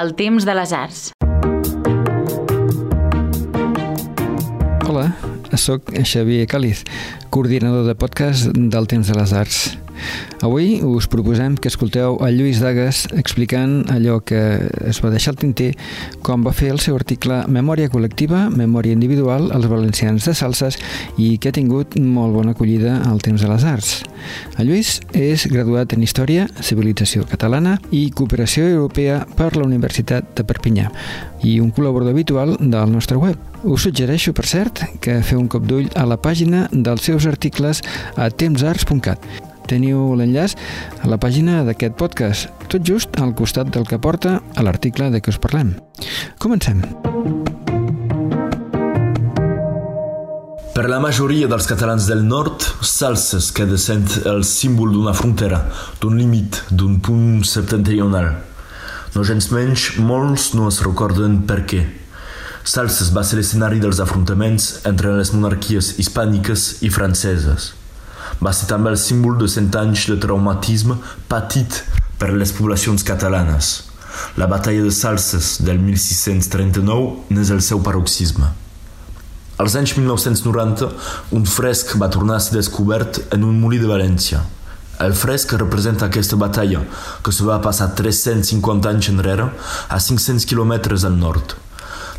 El temps de les arts. Hola, sóc Xavier Càliz, coordinador de podcast del Temps de les Arts. Avui us proposem que escolteu a Lluís Dagas explicant allò que es va deixar al tinter com va fer el seu article Memòria col·lectiva, memòria individual als valencians de salses i que ha tingut molt bona acollida al temps de les arts. El Lluís és graduat en Història, Civilització Catalana i Cooperació Europea per la Universitat de Perpinyà i un col·laborador habitual del nostre web. Us suggereixo, per cert, que feu un cop d'ull a la pàgina dels seus articles a tempsarts.cat teniu l'enllaç a la pàgina d'aquest podcast, tot just al costat del que porta a l'article de què us parlem. Comencem. Per la majoria dels catalans del nord, Salses queda sent el símbol d'una frontera, d'un límit, d'un punt septentrional. No gens menys, molts no es recorden per què. Salses va ser l'escenari dels afrontaments entre les monarquies hispàniques i franceses va ser també el símbol de cent anys de traumatisme patit per les poblacions catalanes. La batalla de Salses del 1639 n'és el seu paroxisme. Als anys 1990, un fresc va tornar a ser descobert en un molí de València. El fresc representa aquesta batalla, que se va passar 350 anys enrere, a 500 quilòmetres al nord.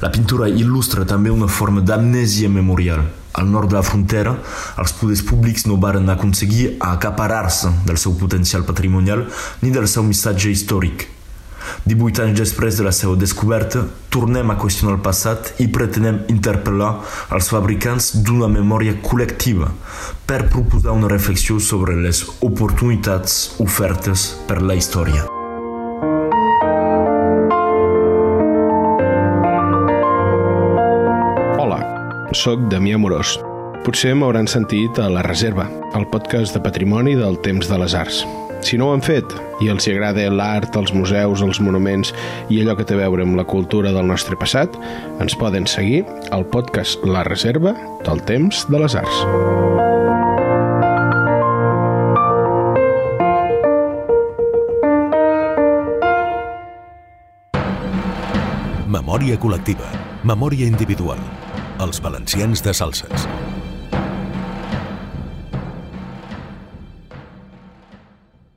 La pintura il·lustra també una forma d'amnèsia memorial. Al nord de la frontera, els poders públics no varen aconseguir acaparar-se del seu potencial patrimonial ni del seu missatge històric. 18 anys després de la seva descoberta, tornem a qüestionar el passat i pretenem interpel·lar els fabricants d'una memòria col·lectiva per proposar una reflexió sobre les oportunitats ofertes per la història. Soc Damià Morós. Potser m'hauran sentit a La Reserva, el podcast de patrimoni del temps de les arts. Si no ho han fet i els agrada l'art, els museus, els monuments i allò que té a veure amb la cultura del nostre passat, ens poden seguir al podcast La Reserva del temps de les arts. Memòria col·lectiva, memòria individual, els valencians de salses.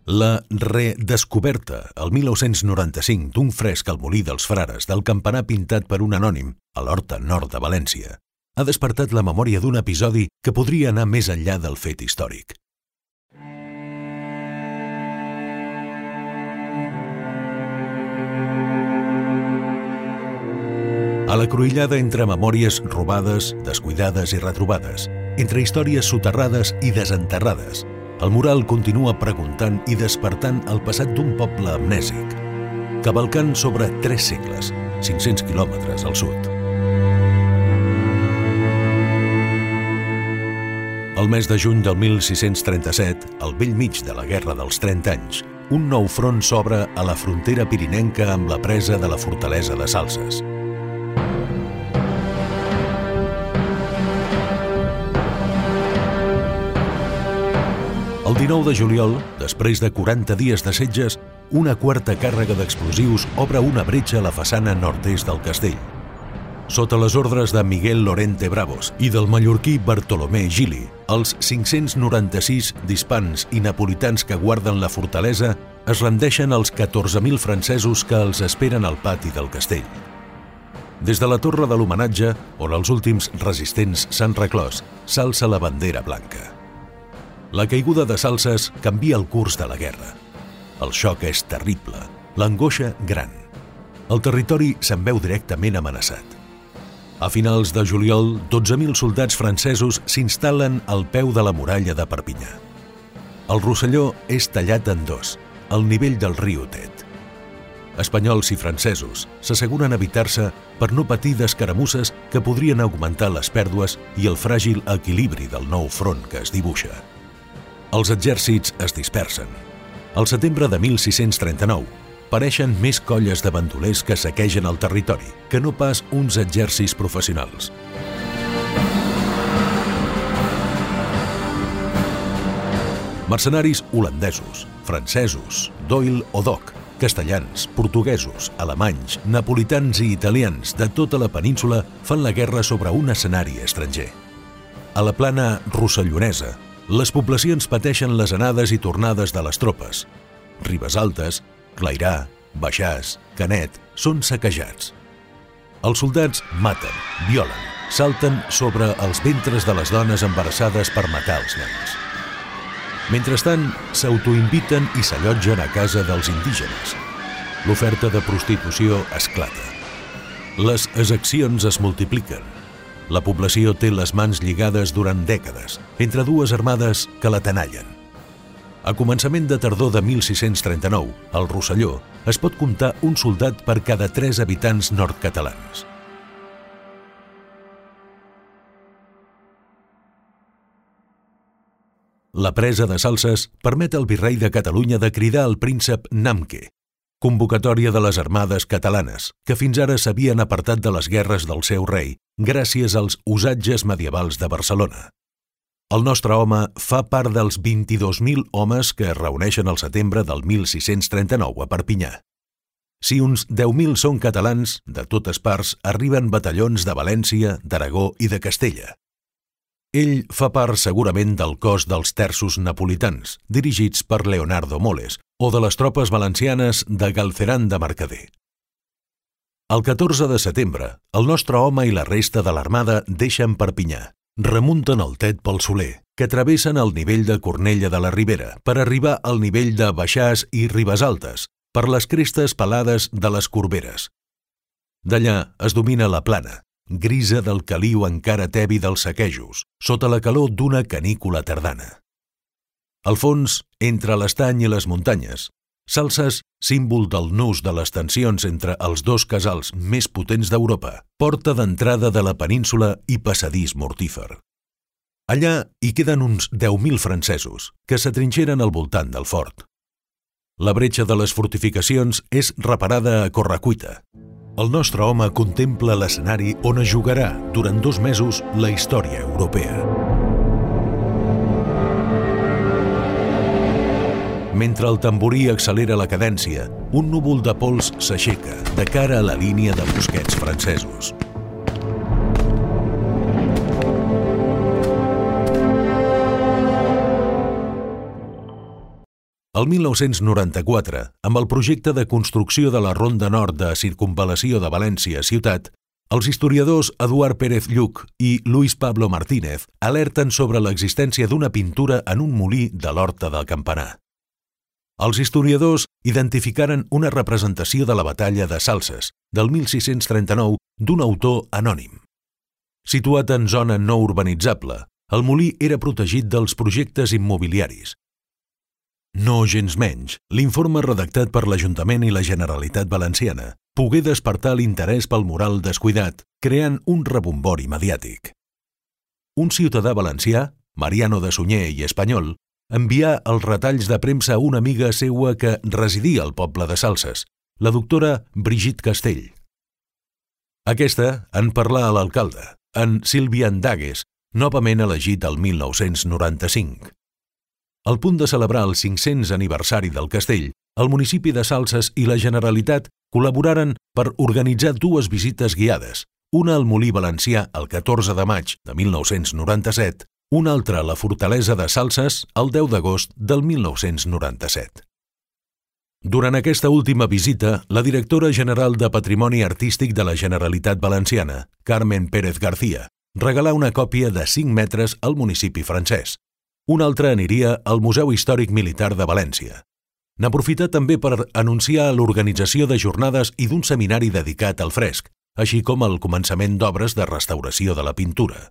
La redescoberta, el 1995, d'un fresc al molí dels frares del campanar pintat per un anònim a l'horta nord de València, ha despertat la memòria d'un episodi que podria anar més enllà del fet històric. A la cruïllada entre memòries robades, descuidades i retrobades, entre històries soterrades i desenterrades, el mural continua preguntant i despertant el passat d'un poble amnèsic, cavalcant sobre tres segles, 500 quilòmetres al sud. El mes de juny del 1637, al vell mig de la Guerra dels 30 anys, un nou front s'obre a la frontera pirinenca amb la presa de la fortalesa de Salses – El 19 de juliol, després de 40 dies de setges, una quarta càrrega d'explosius obre una bretxa a la façana nord-est del castell. Sota les ordres de Miguel Lorente Bravos i del mallorquí Bartolomé Gili, els 596 dispans i napolitans que guarden la fortalesa es rendeixen als 14.000 francesos que els esperen al pati del castell. Des de la torre de l'homenatge, on els últims resistents s'han reclòs, s'alça la bandera blanca. La caiguda de Salses canvia el curs de la guerra. El xoc és terrible, l'angoixa gran. El territori se'n veu directament amenaçat. A finals de juliol, 12.000 soldats francesos s'instal·len al peu de la muralla de Perpinyà. El Rosselló és tallat en dos, al nivell del riu Tet. Espanyols i francesos s'asseguren evitar-se per no patir d'escaramusses que podrien augmentar les pèrdues i el fràgil equilibri del nou front que es dibuixa. Els exèrcits es dispersen. Al setembre de 1639, pareixen més colles de bandolers que saquegen el territori que no pas uns exèrcits professionals. Mercenaris holandesos, francesos, Doyle o Doc, Castellans, portuguesos, alemanys, napolitans i italians de tota la península fan la guerra sobre un escenari estranger. A la plana rossellonesa, les poblacions pateixen les anades i tornades de les tropes. Ribes Altes, Clairà, Baixàs, Canet són saquejats. Els soldats maten, violen, salten sobre els ventres de les dones embarassades per matar els nens. Mentrestant, s'autoinviten i s'allotgen a casa dels indígenes. L'oferta de prostitució esclata. Les exaccions es multipliquen. La població té les mans lligades durant dècades, entre dues armades que la tenallen. A començament de tardor de 1639, al Rosselló, es pot comptar un soldat per cada tres habitants nord-catalans. La presa de Salses permet al virrei de Catalunya de cridar al príncep Namque, convocatòria de les armades catalanes, que fins ara s'havien apartat de les guerres del seu rei gràcies als usatges medievals de Barcelona. El nostre home fa part dels 22.000 homes que es reuneixen al setembre del 1639 a Perpinyà. Si uns 10.000 són catalans, de totes parts arriben batallons de València, d'Aragó i de Castella. Ell fa part segurament del cos dels terços napolitans, dirigits per Leonardo Moles, o de les tropes valencianes de Galceran de Mercader. El 14 de setembre, el nostre home i la resta de l'armada deixen Perpinyà, remunten el Tet pel Soler, que travessen el nivell de Cornella de la Ribera per arribar al nivell de Baixàs i Ribes Altes, per les crestes pelades de les Corberes. D'allà es domina la plana, grisa del caliu encara tebi dels saquejos, sota la calor d'una canícula tardana. Al fons, entre l'estany i les muntanyes, Salses, símbol del nus de les tensions entre els dos casals més potents d'Europa, porta d'entrada de la península i passadís mortífer. Allà hi queden uns 10.000 francesos, que s'atrinxeren al voltant del fort. La bretxa de les fortificacions és reparada a correcuita, el nostre home contempla l'escenari on es jugarà durant dos mesos la història europea. Mentre el tamborí accelera la cadència, un núvol de pols s'aixeca de cara a la línia de mosquets francesos. El 1994, amb el projecte de construcció de la Ronda Nord de Circunvalació de València ciutat, els historiadors Eduard Pérez Lluc i Luis Pablo Martínez alerten sobre l'existència d'una pintura en un molí de l'Horta del Campanar. Els historiadors identificaren una representació de la batalla de Salses, del 1639, d'un autor anònim. Situat en zona no urbanitzable, el molí era protegit dels projectes immobiliaris, no gens menys, l'informe redactat per l'Ajuntament i la Generalitat Valenciana pogué despertar l'interès pel moral descuidat, creant un rebombori mediàtic. Un ciutadà valencià, Mariano de Sunyer i espanyol, envià els retalls de premsa a una amiga seua que residia al poble de Salses, la doctora Brigitte Castell. Aquesta en parlà a l'alcalde, en Sílvia Andagues, novament elegit el 1995. Al punt de celebrar el 500 aniversari del castell, el municipi de Salses i la Generalitat col·laboraren per organitzar dues visites guiades, una al Molí Valencià el 14 de maig de 1997, una altra a la Fortalesa de Salses el 10 d'agost del 1997. Durant aquesta última visita, la directora general de Patrimoni Artístic de la Generalitat Valenciana, Carmen Pérez García, regalà una còpia de 5 metres al municipi francès, un altre aniria al Museu Històric Militar de València. N'aprofità també per anunciar l'organització de jornades i d'un seminari dedicat al fresc, així com el començament d'obres de restauració de la pintura.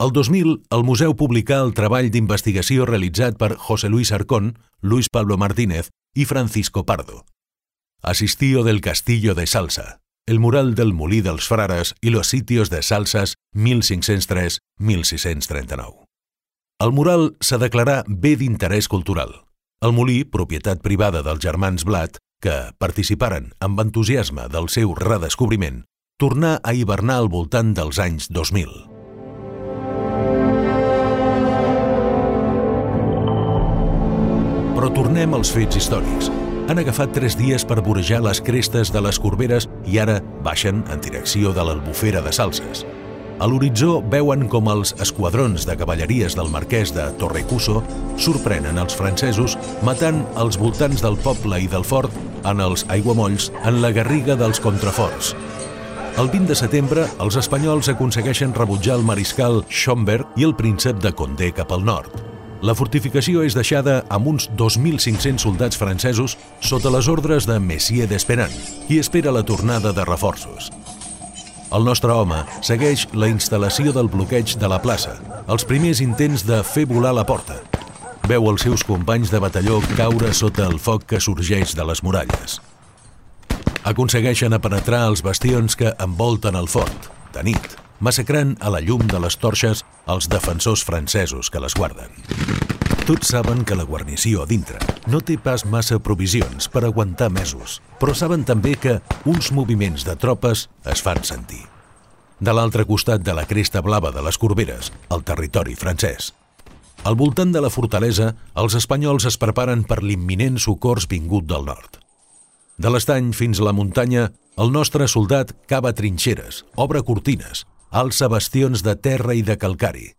El 2000, el museu publicà el treball d'investigació realitzat per José Luis Arcón, Luis Pablo Martínez i Francisco Pardo. Asistío del Castillo de Salsa, el mural del Molí dels Frares i los sitios de Salsas 1503-1639. El mural s'ha declarat bé d'interès cultural. El molí, propietat privada dels germans Blat, que participaren amb entusiasme del seu redescobriment, tornà a hivernar al voltant dels anys 2000. Tornem als fets històrics. Han agafat tres dies per vorejar les crestes de les Corberes i ara baixen en direcció de l'Albufera de Salses. A l'horitzó veuen com els esquadrons de cavalleries del marquès de Torrecuso sorprenen els francesos matant als voltants del poble i del fort en els aiguamolls en la garriga dels contraforts. El 20 de setembre, els espanyols aconsegueixen rebutjar el mariscal Schomberg i el príncep de Condé cap al nord. La fortificació és deixada amb uns 2.500 soldats francesos sota les ordres de Messier d'Esperant, qui espera la tornada de reforços. El nostre home segueix la instal·lació del bloqueig de la plaça, els primers intents de fer volar la porta. Veu els seus companys de batalló caure sota el foc que sorgeix de les muralles aconsegueixen a penetrar els bastions que envolten el fort, de nit, massacrant a la llum de les torxes els defensors francesos que les guarden. Tots saben que la guarnició a dintre no té pas massa provisions per aguantar mesos, però saben també que uns moviments de tropes es fan sentir. De l'altre costat de la cresta blava de les Corberes, el territori francès. Al voltant de la fortalesa, els espanyols es preparen per l'imminent socors vingut del nord. De l'estany fins a la muntanya, el nostre soldat cava trinxeres, obre cortines, alça bastions de terra i de calcari.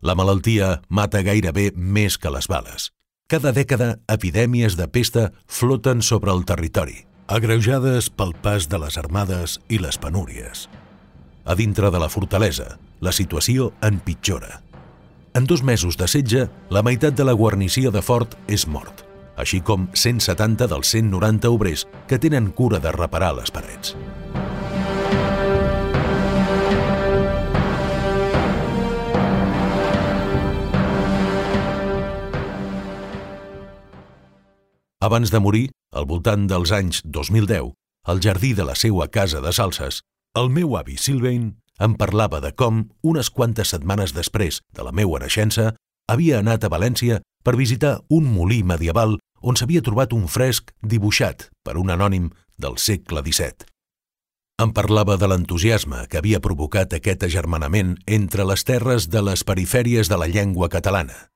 La malaltia mata gairebé més que les bales. Cada dècada, epidèmies de pesta floten sobre el territori, agreujades pel pas de les armades i les penúries. A dintre de la fortalesa, la situació empitjora. En dos mesos de setge, la meitat de la guarnició de fort és mort així com 170 dels 190 obrers que tenen cura de reparar les parets. Abans de morir, al voltant dels anys 2010, al jardí de la seua casa de Salses, el meu avi Sylvain em parlava de com, unes quantes setmanes després de la meua naixença, havia anat a València per visitar un molí medieval on s'havia trobat un fresc dibuixat per un anònim del segle XVII. Em parlava de l'entusiasme que havia provocat aquest agermanament entre les terres de les perifèries de la llengua catalana.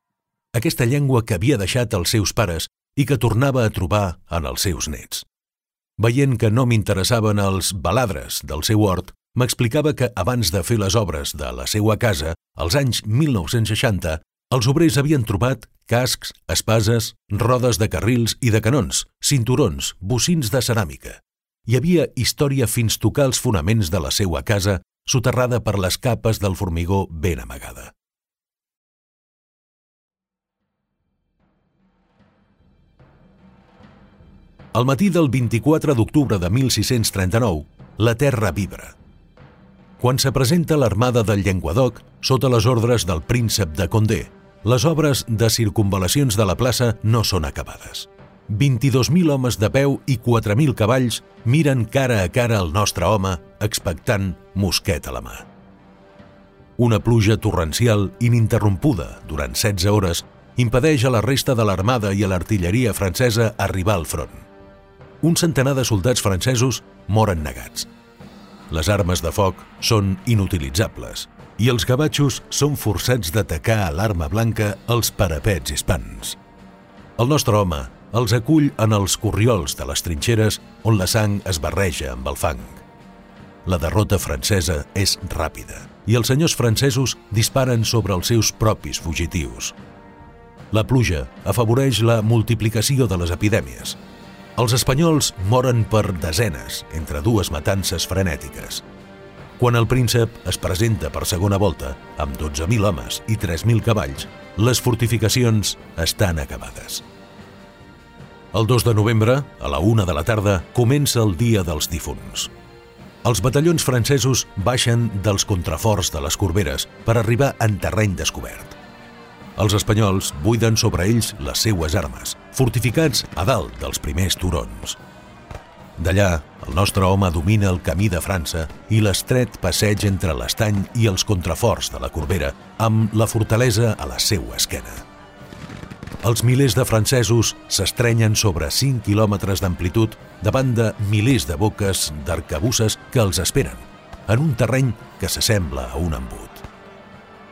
Aquesta llengua que havia deixat els seus pares i que tornava a trobar en els seus nets. Veient que no m'interessaven els baladres del seu hort, m'explicava que abans de fer les obres de la seua casa, als anys 1960, els obrers havien trobat cascs, espases, rodes de carrils i de canons, cinturons, bocins de ceràmica. Hi havia història fins tocar els fonaments de la seua casa, soterrada per les capes del formigó ben amagada. Al matí del 24 d'octubre de 1639, la terra vibra. Quan se presenta l'armada del Llenguadoc sota les ordres del príncep de Condé, les obres de circunvalacions de la plaça no són acabades. 22.000 homes de peu i 4.000 cavalls miren cara a cara el nostre home, expectant mosquet a la mà. Una pluja torrencial ininterrompuda durant 16 hores impedeix a la resta de l'armada i a l'artilleria francesa arribar al front. Un centenar de soldats francesos moren negats. Les armes de foc són inutilitzables i els gavatxos són forçats d'atacar a l'arma blanca els parapets hispans. El nostre home els acull en els corriols de les trinxeres on la sang es barreja amb el fang. La derrota francesa és ràpida i els senyors francesos disparen sobre els seus propis fugitius. La pluja afavoreix la multiplicació de les epidèmies. Els espanyols moren per desenes entre dues matances frenètiques – quan el príncep es presenta per segona volta amb 12.000 homes i 3.000 cavalls, les fortificacions estan acabades. El 2 de novembre, a la una de la tarda, comença el Dia dels Difunts. Els batallons francesos baixen dels contraforts de les Corberes per arribar en terreny descobert. Els espanyols buiden sobre ells les seues armes, fortificats a dalt dels primers turons. D'allà, el nostre home domina el camí de França i l'estret passeig entre l'estany i els contraforts de la Corbera, amb la fortalesa a la seua esquena. Els milers de francesos s'estrenyen sobre 5 quilòmetres d'amplitud davant de milers de boques d'arcabusses que els esperen, en un terreny que s'assembla a un embut.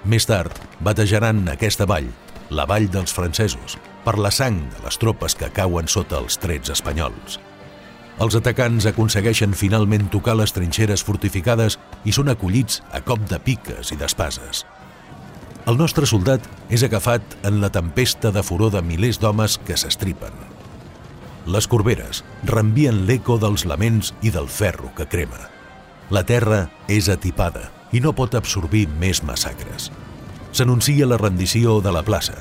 Més tard, batejaran aquesta vall, la vall dels francesos, per la sang de les tropes que cauen sota els trets espanyols. Els atacants aconsegueixen finalment tocar les trinxeres fortificades i són acollits a cop de piques i d'espases. El nostre soldat és agafat en la tempesta de furor de milers d'homes que s'estripen. Les corberes reenvien l'eco dels laments i del ferro que crema. La terra és atipada i no pot absorbir més massacres. S'anuncia la rendició de la plaça.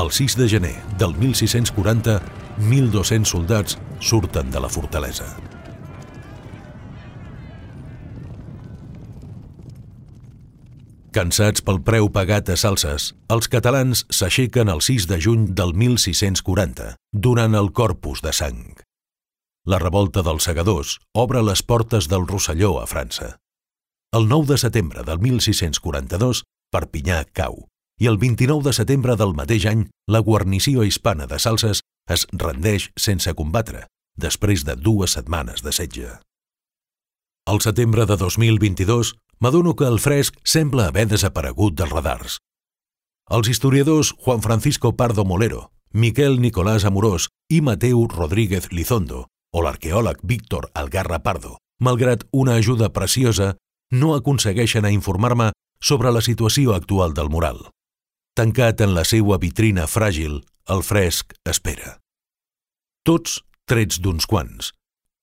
El 6 de gener del 1640, 1.200 soldats surten de la fortalesa. Cansats pel preu pagat a salses, els catalans s'aixequen el 6 de juny del 1640, durant el Corpus de Sang. La revolta dels segadors obre les portes del Rosselló a França. El 9 de setembre del 1642, Perpinyà cau, i el 29 de setembre del mateix any, la guarnició hispana de Salses es rendeix sense combatre, després de dues setmanes de setge. Al setembre de 2022, m'adono que el fresc sembla haver desaparegut dels radars. Els historiadors Juan Francisco Pardo Molero, Miquel Nicolás Amorós i Mateu Rodríguez Lizondo o l'arqueòleg Víctor Algarra Pardo, malgrat una ajuda preciosa, no aconsegueixen a informar-me sobre la situació actual del mural. Tancat en la seua vitrina fràgil, el fresc espera. Tots trets d'uns quants.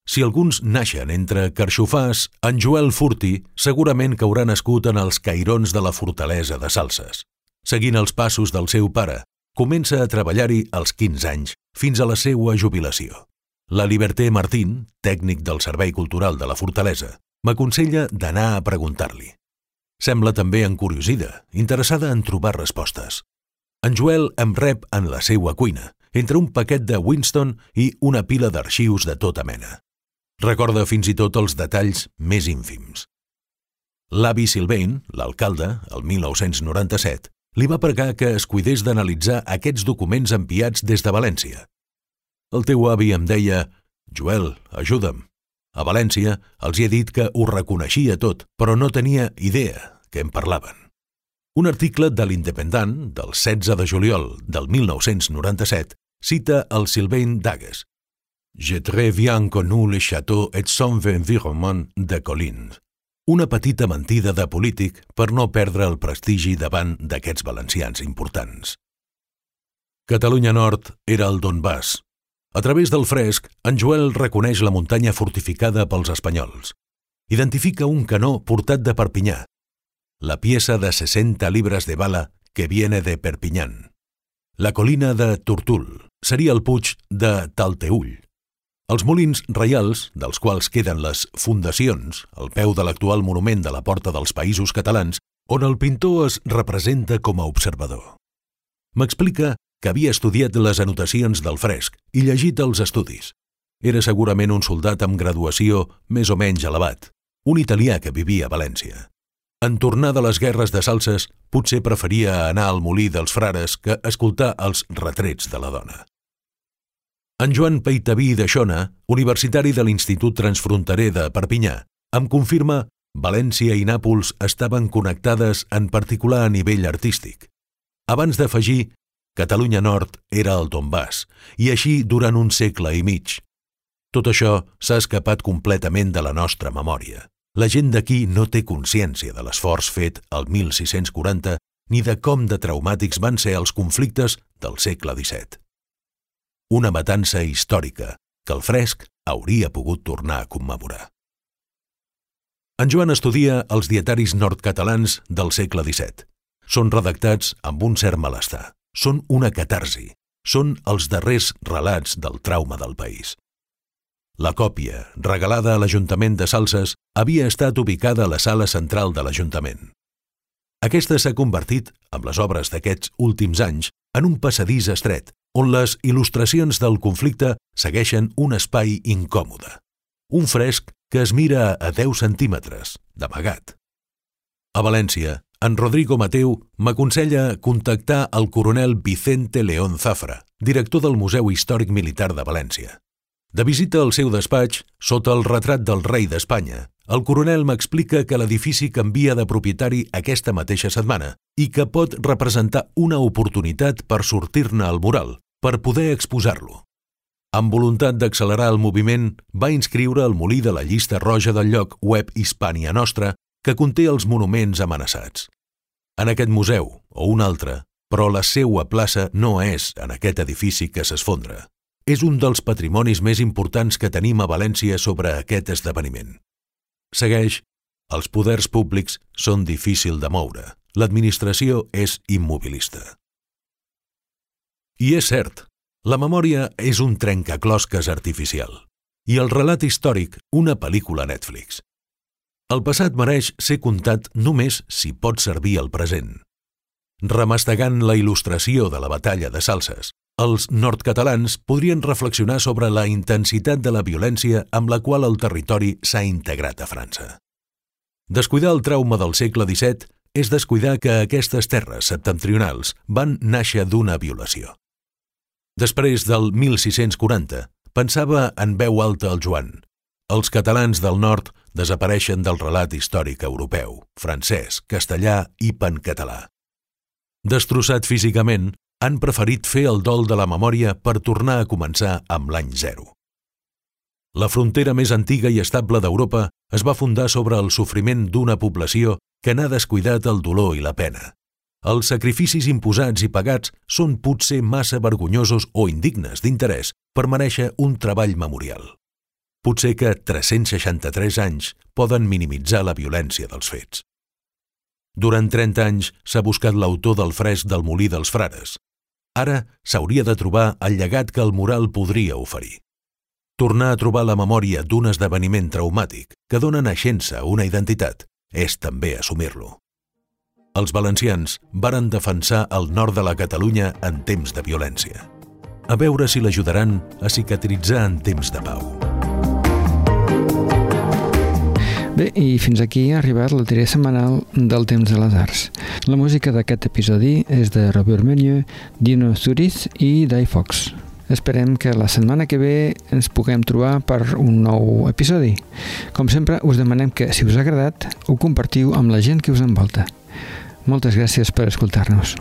Si alguns naixen entre carxofars, en Joel Furti segurament que haurà nascut en els cairons de la fortalesa de Salses. Seguint els passos del seu pare, comença a treballar-hi als 15 anys, fins a la seua jubilació. La Liberté Martín, tècnic del Servei Cultural de la Fortalesa, m'aconsella d'anar a preguntar-li. Sembla també encuriosida, interessada en trobar respostes. En Joel em rep en la seua cuina, entre un paquet de Winston i una pila d'arxius de tota mena. Recorda fins i tot els detalls més ínfims. L'avi Sylvain, l'alcalde, el 1997, li va pregar que es cuidés d'analitzar aquests documents enviats des de València. El teu avi em deia «Joel, ajuda'm». A València els he dit que ho reconeixia tot, però no tenia idea que em parlaven. Un article de l'Independent del 16 de juliol del 1997 cita el Sylvain Dagues. Je très bien connu le château et son environnement de Collins. Una petita mentida de polític per no perdre el prestigi davant d'aquests valencians importants. Catalunya Nord era el Donbass. A través del fresc, en Joel reconeix la muntanya fortificada pels espanyols. Identifica un canó portat de Perpinyà, la pieza de 60 libras de bala que viene de Perpinyán. La colina de Tortul seria el puig de Talteull. Els molins reials, dels quals queden les fundacions, al peu de l'actual monument de la Porta dels Països Catalans, on el pintor es representa com a observador. M'explica que havia estudiat les anotacions del fresc i llegit els estudis. Era segurament un soldat amb graduació més o menys elevat, un italià que vivia a València. En tornar de les guerres de salses, potser preferia anar al molí dels frares que escoltar els retrets de la dona. En Joan Peitaví de Xona, universitari de l'Institut Transfronterer de Perpinyà, em confirma València i Nàpols estaven connectades en particular a nivell artístic. Abans d'afegir, Catalunya Nord era el Donbass, i així durant un segle i mig. Tot això s'ha escapat completament de la nostra memòria. La gent d'aquí no té consciència de l'esforç fet al 1640 ni de com de traumàtics van ser els conflictes del segle XVII. Una matança històrica que el fresc hauria pogut tornar a commemorar. En Joan estudia els dietaris nord-catalans del segle XVII. Són redactats amb un cert malestar. Són una catarsi. Són els darrers relats del trauma del país. La còpia, regalada a l'Ajuntament de Salses, havia estat ubicada a la sala central de l'Ajuntament. Aquesta s'ha convertit, amb les obres d'aquests últims anys, en un passadís estret, on les il·lustracions del conflicte segueixen un espai incòmode. Un fresc que es mira a 10 centímetres, d'amagat. A València, en Rodrigo Mateu m'aconsella contactar el coronel Vicente León Zafra, director del Museu Històric Militar de València. De visita al seu despatx, sota el retrat del rei d'Espanya, el coronel m'explica que l'edifici canvia de propietari aquesta mateixa setmana i que pot representar una oportunitat per sortir-ne al mural, per poder exposar-lo. Amb voluntat d'accelerar el moviment, va inscriure el molí de la llista roja del lloc web Hispània Nostra que conté els monuments amenaçats. En aquest museu, o un altre, però la seua plaça no és en aquest edifici que s'esfondra. És un dels patrimonis més importants que tenim a València sobre aquest esdeveniment. Segueix, els poders públics són difícil de moure. L'administració és immobilista. I és cert, la memòria és un trencaclosques artificial i el relat històric una pel·lícula Netflix. El passat mereix ser contat només si pot servir al present. Remastegant la il·lustració de la batalla de Salses, els nord-catalans podrien reflexionar sobre la intensitat de la violència amb la qual el territori s'ha integrat a França. Descuidar el trauma del segle XVII és descuidar que aquestes terres septentrionals van nàixer d'una violació. Després del 1640, pensava en veu alta el Joan. Els catalans del nord desapareixen del relat històric europeu, francès, castellà i pancatalà. Destrossat físicament, han preferit fer el dol de la memòria per tornar a començar amb l'any zero. La frontera més antiga i estable d'Europa es va fundar sobre el sofriment d'una població que n'ha descuidat el dolor i la pena. Els sacrificis imposats i pagats són potser massa vergonyosos o indignes d'interès per mereixer un treball memorial. Potser que 363 anys poden minimitzar la violència dels fets. Durant 30 anys s'ha buscat l'autor del fresc del Molí dels Frares. Ara s'hauria de trobar el llegat que el mural podria oferir. Tornar a trobar la memòria d'un esdeveniment traumàtic que dona naixença a una identitat és també assumir-lo. Els valencians varen defensar el nord de la Catalunya en temps de violència. A veure si l'ajudaran a cicatritzar en temps de pau. Bé, i fins aquí ha arribat la tria setmanal del Temps de les Arts. La música d'aquest episodi és de Robert Meunier, Dino Zuriz i Dai Fox. Esperem que la setmana que ve ens puguem trobar per un nou episodi. Com sempre, us demanem que, si us ha agradat, ho compartiu amb la gent que us envolta. Moltes gràcies per escoltar-nos.